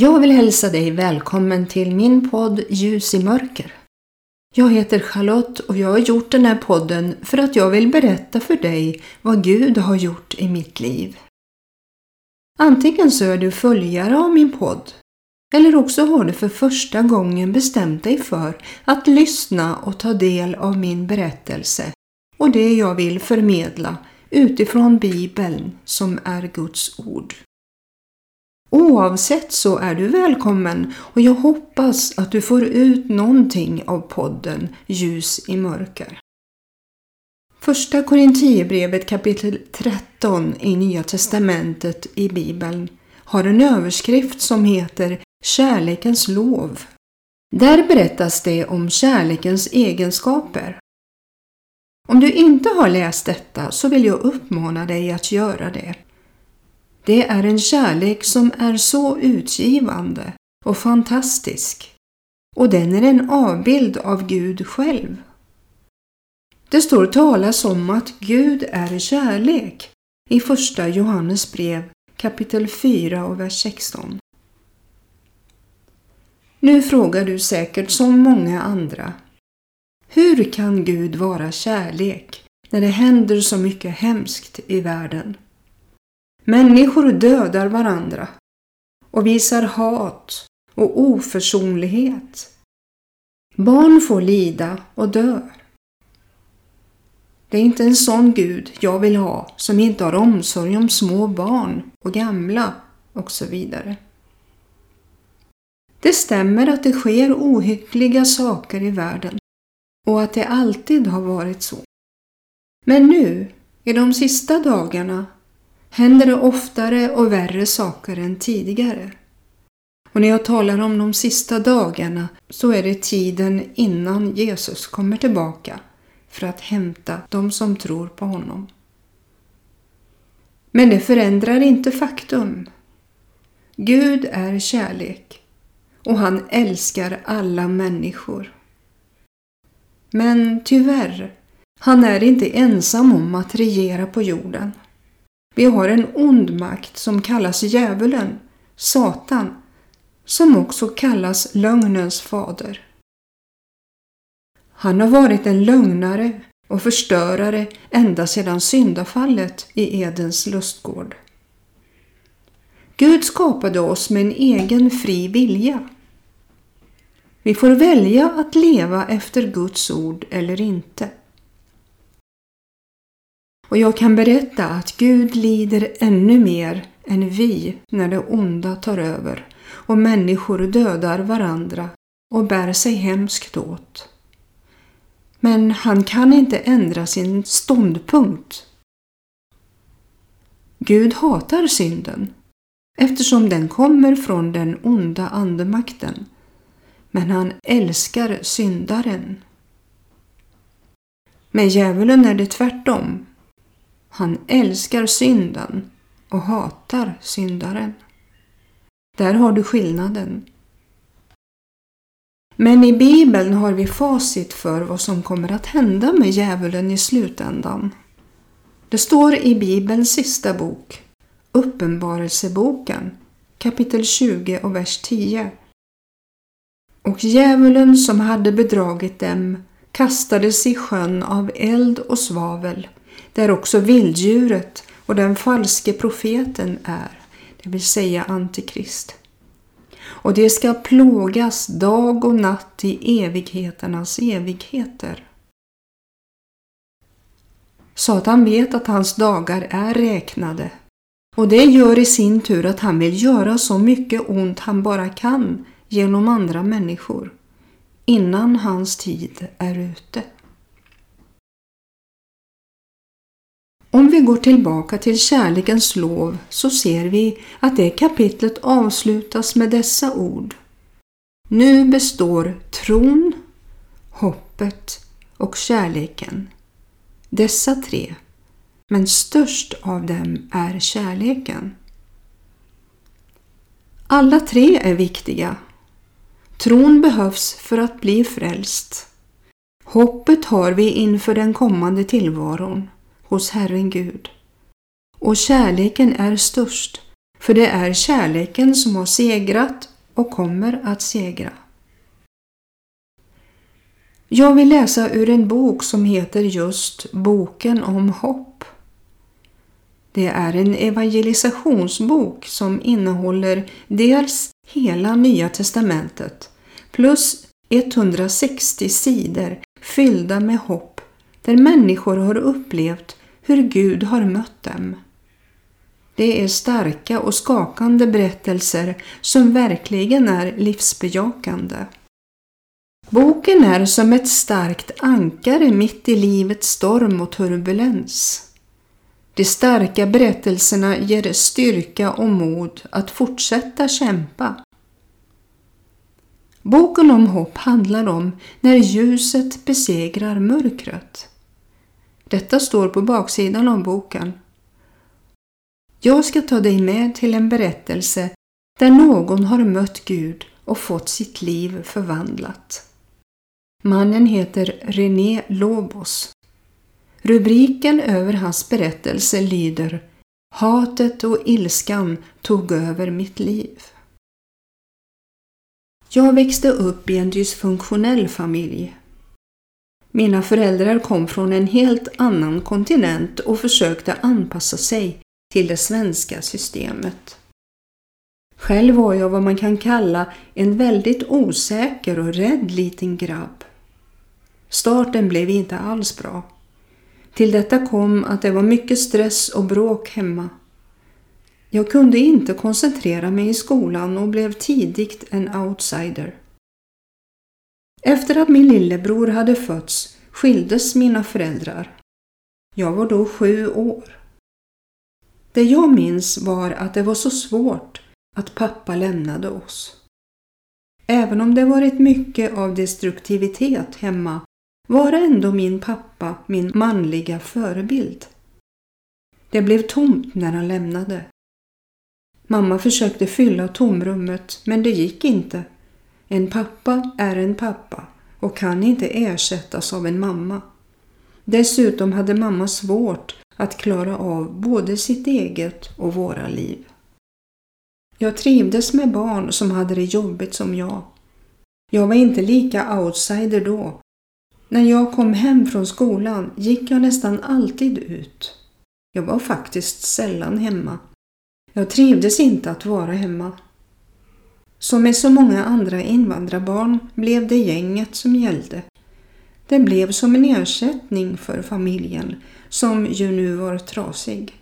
Jag vill hälsa dig välkommen till min podd Ljus i mörker. Jag heter Charlotte och jag har gjort den här podden för att jag vill berätta för dig vad Gud har gjort i mitt liv. Antingen så är du följare av min podd eller också har du för första gången bestämt dig för att lyssna och ta del av min berättelse och det jag vill förmedla utifrån Bibeln som är Guds ord. Oavsett så är du välkommen och jag hoppas att du får ut någonting av podden Ljus i mörker. Första Korinthierbrevet kapitel 13 i Nya Testamentet i Bibeln har en överskrift som heter Kärlekens lov. Där berättas det om kärlekens egenskaper. Om du inte har läst detta så vill jag uppmana dig att göra det. Det är en kärlek som är så utgivande och fantastisk och den är en avbild av Gud själv. Det står talas om att Gud är kärlek i första Johannes brev kapitel 4 och vers 16. Nu frågar du säkert som många andra. Hur kan Gud vara kärlek när det händer så mycket hemskt i världen? Människor dödar varandra och visar hat och oförsonlighet. Barn får lida och dö. Det är inte en sån Gud jag vill ha som inte har omsorg om små barn och gamla och så vidare. Det stämmer att det sker ohyggliga saker i världen och att det alltid har varit så. Men nu, i de sista dagarna, händer det oftare och värre saker än tidigare. Och när jag talar om de sista dagarna så är det tiden innan Jesus kommer tillbaka för att hämta de som tror på honom. Men det förändrar inte faktum. Gud är kärlek och han älskar alla människor. Men tyvärr, han är inte ensam om att regera på jorden. Vi har en ond makt som kallas djävulen, Satan, som också kallas lögnens fader. Han har varit en lögnare och förstörare ända sedan syndafallet i Edens lustgård. Gud skapade oss med en egen fri vilja. Vi får välja att leva efter Guds ord eller inte. Och jag kan berätta att Gud lider ännu mer än vi när det onda tar över och människor dödar varandra och bär sig hemskt åt. Men han kan inte ändra sin ståndpunkt. Gud hatar synden eftersom den kommer från den onda andemakten. Men han älskar syndaren. Med djävulen är det tvärtom. Han älskar synden och hatar syndaren. Där har du skillnaden. Men i Bibeln har vi facit för vad som kommer att hända med djävulen i slutändan. Det står i Bibelns sista bok, Uppenbarelseboken, kapitel 20 och vers 10. Och djävulen som hade bedragit dem kastades i sjön av eld och svavel, där också vilddjuret och den falske profeten är, det vill säga Antikrist och det ska plågas dag och natt i evigheternas evigheter. Satan vet att hans dagar är räknade och det gör i sin tur att han vill göra så mycket ont han bara kan genom andra människor innan hans tid är ute. Om vi går tillbaka till kärlekens lov så ser vi att det kapitlet avslutas med dessa ord. Nu består tron, hoppet och kärleken. Dessa tre, men störst av dem är kärleken. Alla tre är viktiga. Tron behövs för att bli frälst. Hoppet har vi inför den kommande tillvaron hos Herren Gud. Och kärleken är störst För det är kärleken som har segrat och kommer att segra. Jag vill läsa ur en bok som heter just Boken om hopp. Det är en evangelisationsbok som innehåller dels hela Nya testamentet plus 160 sidor fyllda med hopp där människor har upplevt hur Gud har mött dem. Det är starka och skakande berättelser som verkligen är livsbejakande. Boken är som ett starkt ankare mitt i livets storm och turbulens. De starka berättelserna ger styrka och mod att fortsätta kämpa. Boken om hopp handlar om när ljuset besegrar mörkret. Detta står på baksidan av boken. Jag ska ta dig med till en berättelse där någon har mött Gud och fått sitt liv förvandlat. Mannen heter René Lobos. Rubriken över hans berättelse lyder Hatet och ilskan tog över mitt liv. Jag växte upp i en dysfunktionell familj. Mina föräldrar kom från en helt annan kontinent och försökte anpassa sig till det svenska systemet. Själv var jag vad man kan kalla en väldigt osäker och rädd liten grabb. Starten blev inte alls bra. Till detta kom att det var mycket stress och bråk hemma. Jag kunde inte koncentrera mig i skolan och blev tidigt en outsider. Efter att min lillebror hade fötts skildes mina föräldrar. Jag var då sju år. Det jag minns var att det var så svårt att pappa lämnade oss. Även om det varit mycket av destruktivitet hemma var ändå min pappa min manliga förebild. Det blev tomt när han lämnade. Mamma försökte fylla tomrummet men det gick inte. En pappa är en pappa och kan inte ersättas av en mamma. Dessutom hade mamma svårt att klara av både sitt eget och våra liv. Jag trivdes med barn som hade det jobbigt som jag. Jag var inte lika outsider då när jag kom hem från skolan gick jag nästan alltid ut. Jag var faktiskt sällan hemma. Jag trivdes inte att vara hemma. Som med så många andra invandrarbarn blev det gänget som gällde. Det blev som en ersättning för familjen som ju nu var trasig.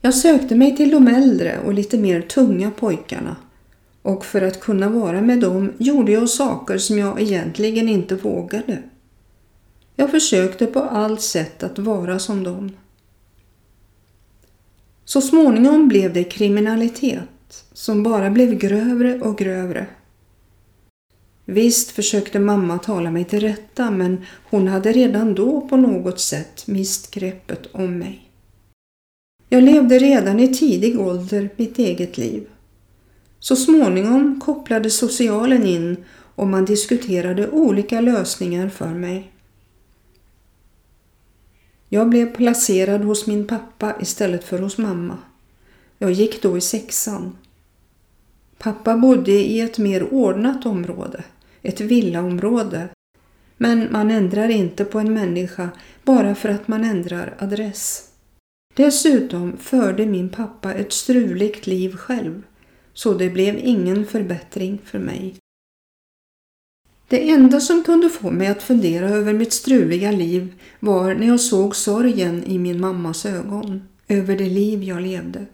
Jag sökte mig till de äldre och lite mer tunga pojkarna och för att kunna vara med dem gjorde jag saker som jag egentligen inte vågade. Jag försökte på allt sätt att vara som dem. Så småningom blev det kriminalitet som bara blev grövre och grövre. Visst försökte mamma tala mig till rätta men hon hade redan då på något sätt mist greppet om mig. Jag levde redan i tidig ålder mitt eget liv. Så småningom kopplade socialen in och man diskuterade olika lösningar för mig. Jag blev placerad hos min pappa istället för hos mamma. Jag gick då i sexan. Pappa bodde i ett mer ordnat område, ett villaområde. Men man ändrar inte på en människa bara för att man ändrar adress. Dessutom förde min pappa ett struligt liv själv så det blev ingen förbättring för mig. Det enda som kunde få mig att fundera över mitt struliga liv var när jag såg sorgen i min mammas ögon över det liv jag levde.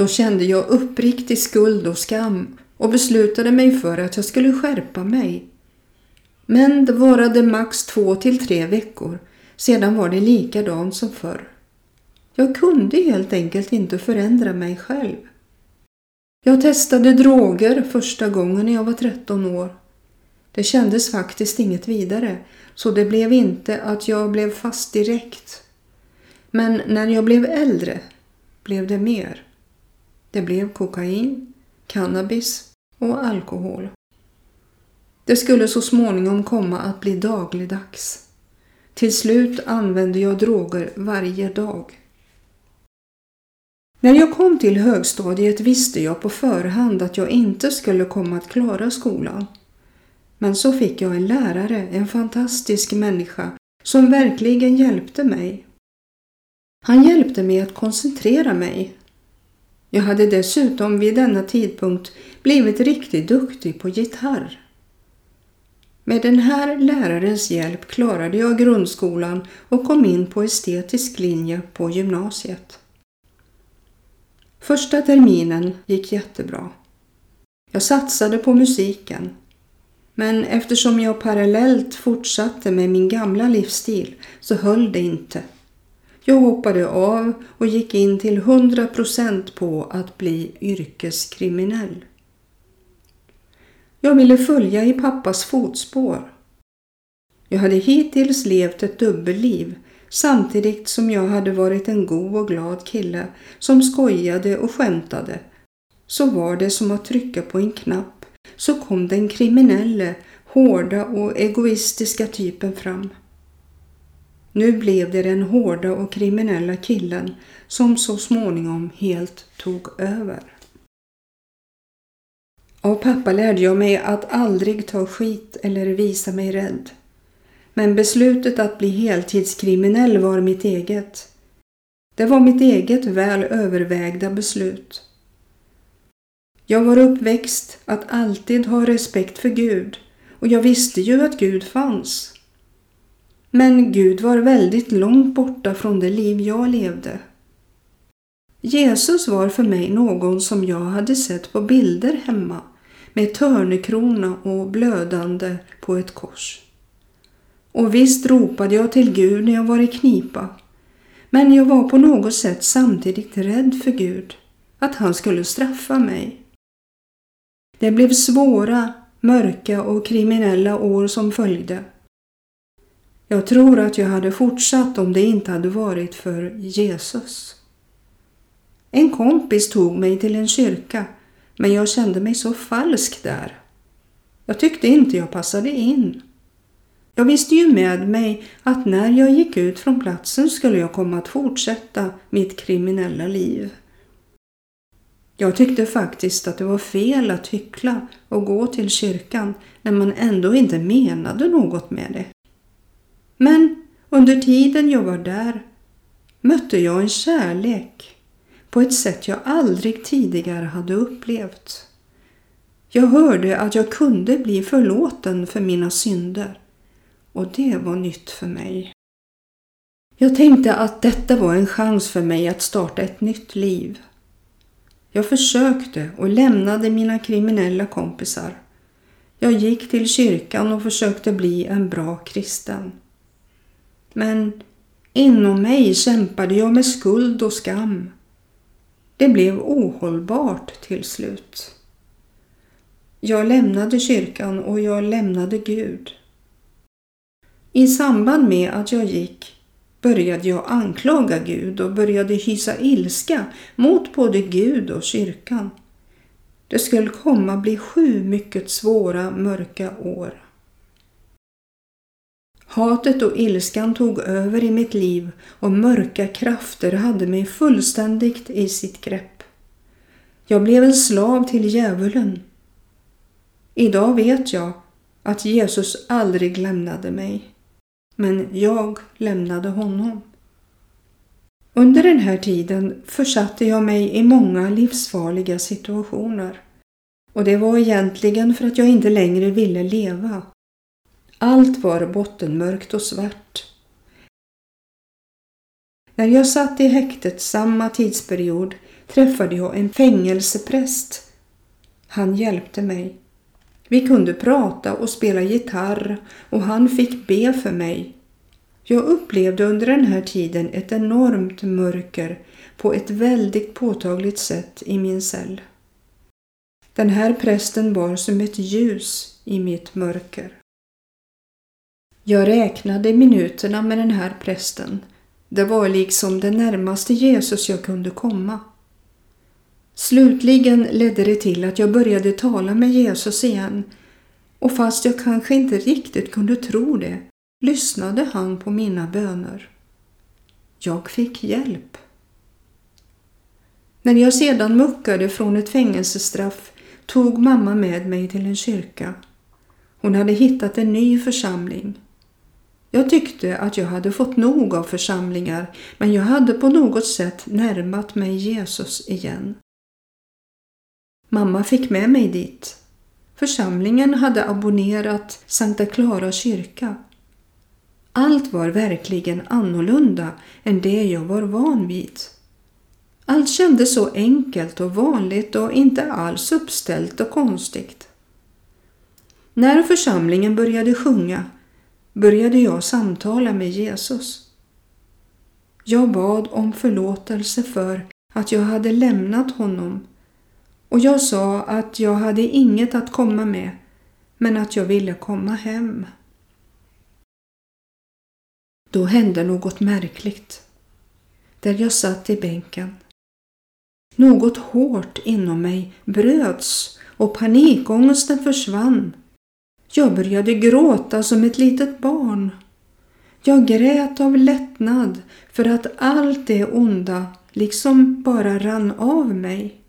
Då kände jag uppriktig skuld och skam och beslutade mig för att jag skulle skärpa mig. Men det varade max två till tre veckor, sedan var det likadant som förr. Jag kunde helt enkelt inte förändra mig själv. Jag testade droger första gången när jag var 13 år. Det kändes faktiskt inget vidare, så det blev inte att jag blev fast direkt. Men när jag blev äldre blev det mer. Det blev kokain, cannabis och alkohol. Det skulle så småningom komma att bli dagligdags. Till slut använde jag droger varje dag. När jag kom till högstadiet visste jag på förhand att jag inte skulle komma att klara skolan. Men så fick jag en lärare, en fantastisk människa, som verkligen hjälpte mig. Han hjälpte mig att koncentrera mig. Jag hade dessutom vid denna tidpunkt blivit riktigt duktig på gitarr. Med den här lärarens hjälp klarade jag grundskolan och kom in på estetisk linje på gymnasiet. Första terminen gick jättebra. Jag satsade på musiken. Men eftersom jag parallellt fortsatte med min gamla livsstil så höll det inte. Jag hoppade av och gick in till 100% på att bli yrkeskriminell. Jag ville följa i pappas fotspår. Jag hade hittills levt ett dubbelliv samtidigt som jag hade varit en god och glad kille som skojade och skämtade. Så var det som att trycka på en knapp så kom den kriminelle, hårda och egoistiska typen fram. Nu blev det den hårda och kriminella killen som så småningom helt tog över. Av pappa lärde jag mig att aldrig ta skit eller visa mig rädd. Men beslutet att bli heltidskriminell var mitt eget. Det var mitt eget väl övervägda beslut. Jag var uppväxt att alltid ha respekt för Gud och jag visste ju att Gud fanns. Men Gud var väldigt långt borta från det liv jag levde. Jesus var för mig någon som jag hade sett på bilder hemma med törnekrona och blödande på ett kors. Och visst ropade jag till Gud när jag var i knipa. Men jag var på något sätt samtidigt rädd för Gud, att han skulle straffa mig. Det blev svåra, mörka och kriminella år som följde. Jag tror att jag hade fortsatt om det inte hade varit för Jesus. En kompis tog mig till en kyrka men jag kände mig så falsk där. Jag tyckte inte jag passade in. Jag visste ju med mig att när jag gick ut från platsen skulle jag komma att fortsätta mitt kriminella liv. Jag tyckte faktiskt att det var fel att hyckla och gå till kyrkan när man ändå inte menade något med det. Men under tiden jag var där mötte jag en kärlek på ett sätt jag aldrig tidigare hade upplevt. Jag hörde att jag kunde bli förlåten för mina synder och det var nytt för mig. Jag tänkte att detta var en chans för mig att starta ett nytt liv. Jag försökte och lämnade mina kriminella kompisar. Jag gick till kyrkan och försökte bli en bra kristen. Men inom mig kämpade jag med skuld och skam. Det blev ohållbart till slut. Jag lämnade kyrkan och jag lämnade Gud. I samband med att jag gick började jag anklaga Gud och började hysa ilska mot både Gud och kyrkan. Det skulle komma bli sju mycket svåra mörka år. Hatet och ilskan tog över i mitt liv och mörka krafter hade mig fullständigt i sitt grepp. Jag blev en slav till djävulen. Idag vet jag att Jesus aldrig lämnade mig, men jag lämnade honom. Under den här tiden försatte jag mig i många livsfarliga situationer och det var egentligen för att jag inte längre ville leva allt var bottenmörkt och svart. När jag satt i häktet samma tidsperiod träffade jag en fängelsepräst. Han hjälpte mig. Vi kunde prata och spela gitarr och han fick be för mig. Jag upplevde under den här tiden ett enormt mörker på ett väldigt påtagligt sätt i min cell. Den här prästen var som ett ljus i mitt mörker. Jag räknade minuterna med den här prästen. Det var liksom det närmaste Jesus jag kunde komma. Slutligen ledde det till att jag började tala med Jesus igen och fast jag kanske inte riktigt kunde tro det lyssnade han på mina böner. Jag fick hjälp. När jag sedan muckade från ett fängelsestraff tog mamma med mig till en kyrka. Hon hade hittat en ny församling. Jag tyckte att jag hade fått nog av församlingar men jag hade på något sätt närmat mig Jesus igen. Mamma fick med mig dit. Församlingen hade abonnerat Sankta Clara kyrka. Allt var verkligen annorlunda än det jag var van vid. Allt kändes så enkelt och vanligt och inte alls uppställt och konstigt. När församlingen började sjunga började jag samtala med Jesus. Jag bad om förlåtelse för att jag hade lämnat honom och jag sa att jag hade inget att komma med men att jag ville komma hem. Då hände något märkligt. Där jag satt i bänken. Något hårt inom mig bröts och panikångesten försvann. Jag började gråta som ett litet barn. Jag grät av lättnad för att allt det onda liksom bara rann av mig.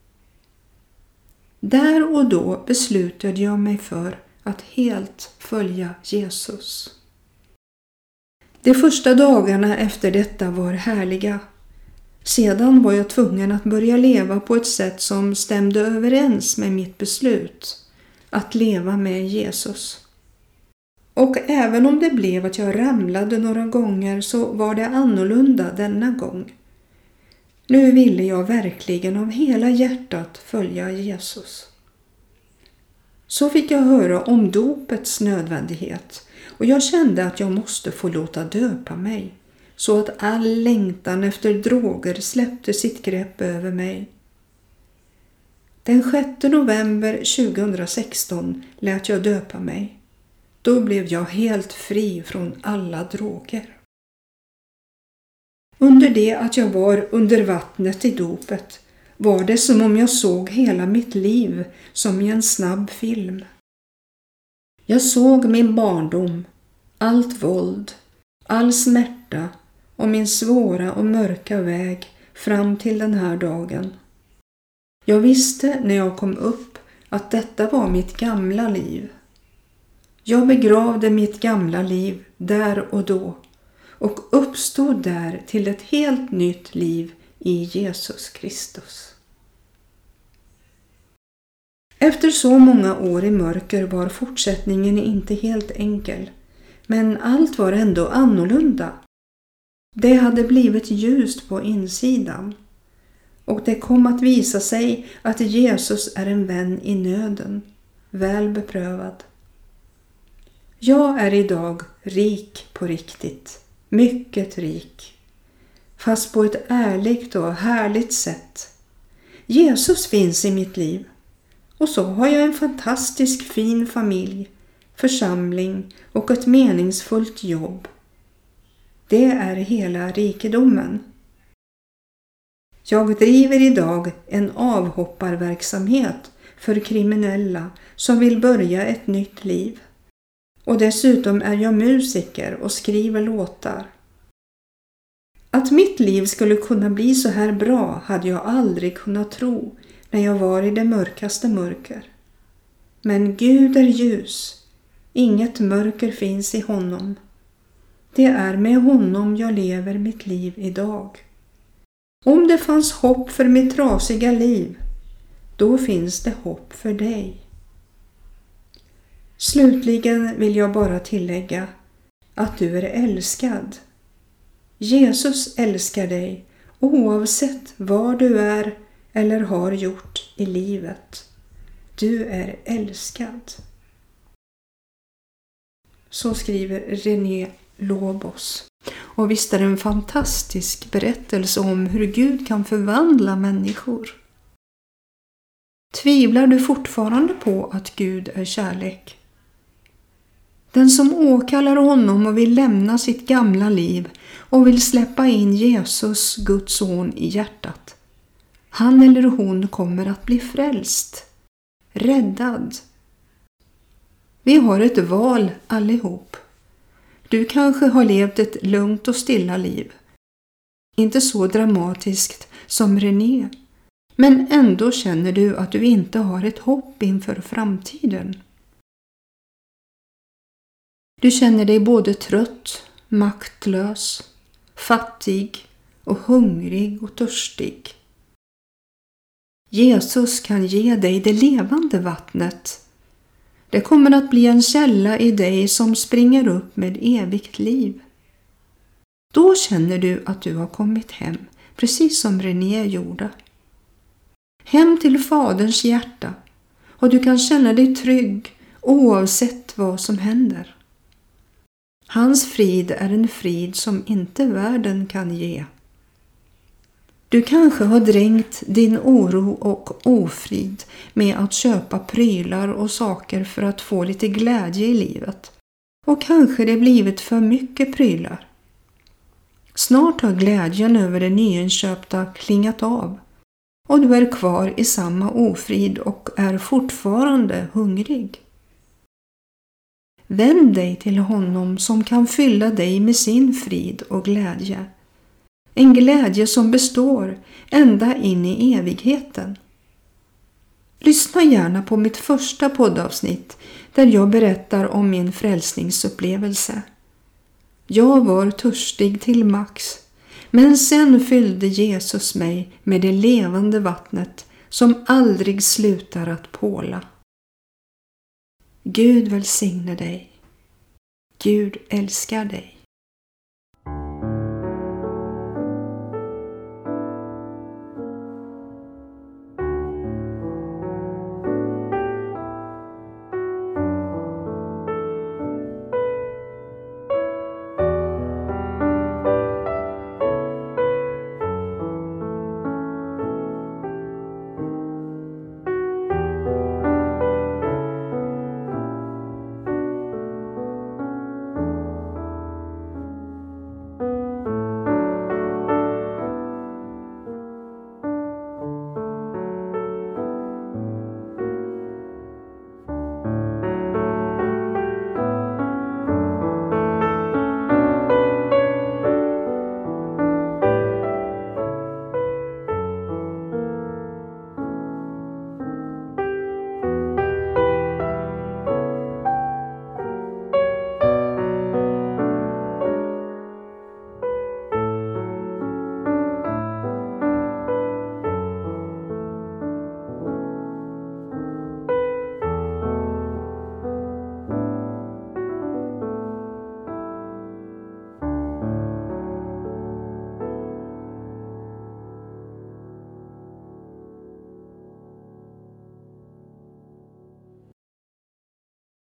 Där och då beslutade jag mig för att helt följa Jesus. De första dagarna efter detta var härliga. Sedan var jag tvungen att börja leva på ett sätt som stämde överens med mitt beslut att leva med Jesus. Och även om det blev att jag ramlade några gånger så var det annorlunda denna gång. Nu ville jag verkligen av hela hjärtat följa Jesus. Så fick jag höra om dopets nödvändighet och jag kände att jag måste få låta döpa mig så att all längtan efter droger släppte sitt grepp över mig. Den 6 november 2016 lät jag döpa mig. Då blev jag helt fri från alla droger. Under det att jag var under vattnet i dopet var det som om jag såg hela mitt liv som i en snabb film. Jag såg min barndom, allt våld, all smärta och min svåra och mörka väg fram till den här dagen. Jag visste när jag kom upp att detta var mitt gamla liv. Jag begravde mitt gamla liv där och då och uppstod där till ett helt nytt liv i Jesus Kristus. Efter så många år i mörker var fortsättningen inte helt enkel, men allt var ändå annorlunda. Det hade blivit ljust på insidan och det kom att visa sig att Jesus är en vän i nöden, väl beprövad. Jag är idag rik på riktigt mycket rik, fast på ett ärligt och härligt sätt. Jesus finns i mitt liv och så har jag en fantastisk fin familj, församling och ett meningsfullt jobb. Det är hela rikedomen. Jag driver idag en avhopparverksamhet för kriminella som vill börja ett nytt liv. Och dessutom är jag musiker och skriver låtar. Att mitt liv skulle kunna bli så här bra hade jag aldrig kunnat tro när jag var i det mörkaste mörker. Men Gud är ljus. Inget mörker finns i honom. Det är med honom jag lever mitt liv idag. Om det fanns hopp för mitt trasiga liv, då finns det hopp för dig. Slutligen vill jag bara tillägga att du är älskad. Jesus älskar dig oavsett vad du är eller har gjort i livet. Du är älskad. Så skriver René Lobos. Och visst är det en fantastisk berättelse om hur Gud kan förvandla människor. Tvivlar du fortfarande på att Gud är kärlek? Den som åkallar honom och vill lämna sitt gamla liv och vill släppa in Jesus, Guds son, i hjärtat. Han eller hon kommer att bli frälst, räddad. Vi har ett val allihop. Du kanske har levt ett lugnt och stilla liv. Inte så dramatiskt som René, Men ändå känner du att du inte har ett hopp inför framtiden. Du känner dig både trött, maktlös, fattig och hungrig och törstig. Jesus kan ge dig det levande vattnet. Det kommer att bli en källa i dig som springer upp med evigt liv. Då känner du att du har kommit hem, precis som René gjorde. Hem till Faderns hjärta och du kan känna dig trygg oavsett vad som händer. Hans frid är en frid som inte världen kan ge. Du kanske har drängt din oro och ofrid med att köpa prylar och saker för att få lite glädje i livet. Och kanske det blivit för mycket prylar. Snart har glädjen över det nyinköpta klingat av och du är kvar i samma ofrid och är fortfarande hungrig. Vänd dig till honom som kan fylla dig med sin frid och glädje. En glädje som består ända in i evigheten. Lyssna gärna på mitt första poddavsnitt där jag berättar om min frälsningsupplevelse. Jag var törstig till max, men sen fyllde Jesus mig med det levande vattnet som aldrig slutar att påla. Gud välsigne dig. Gud älskar dig.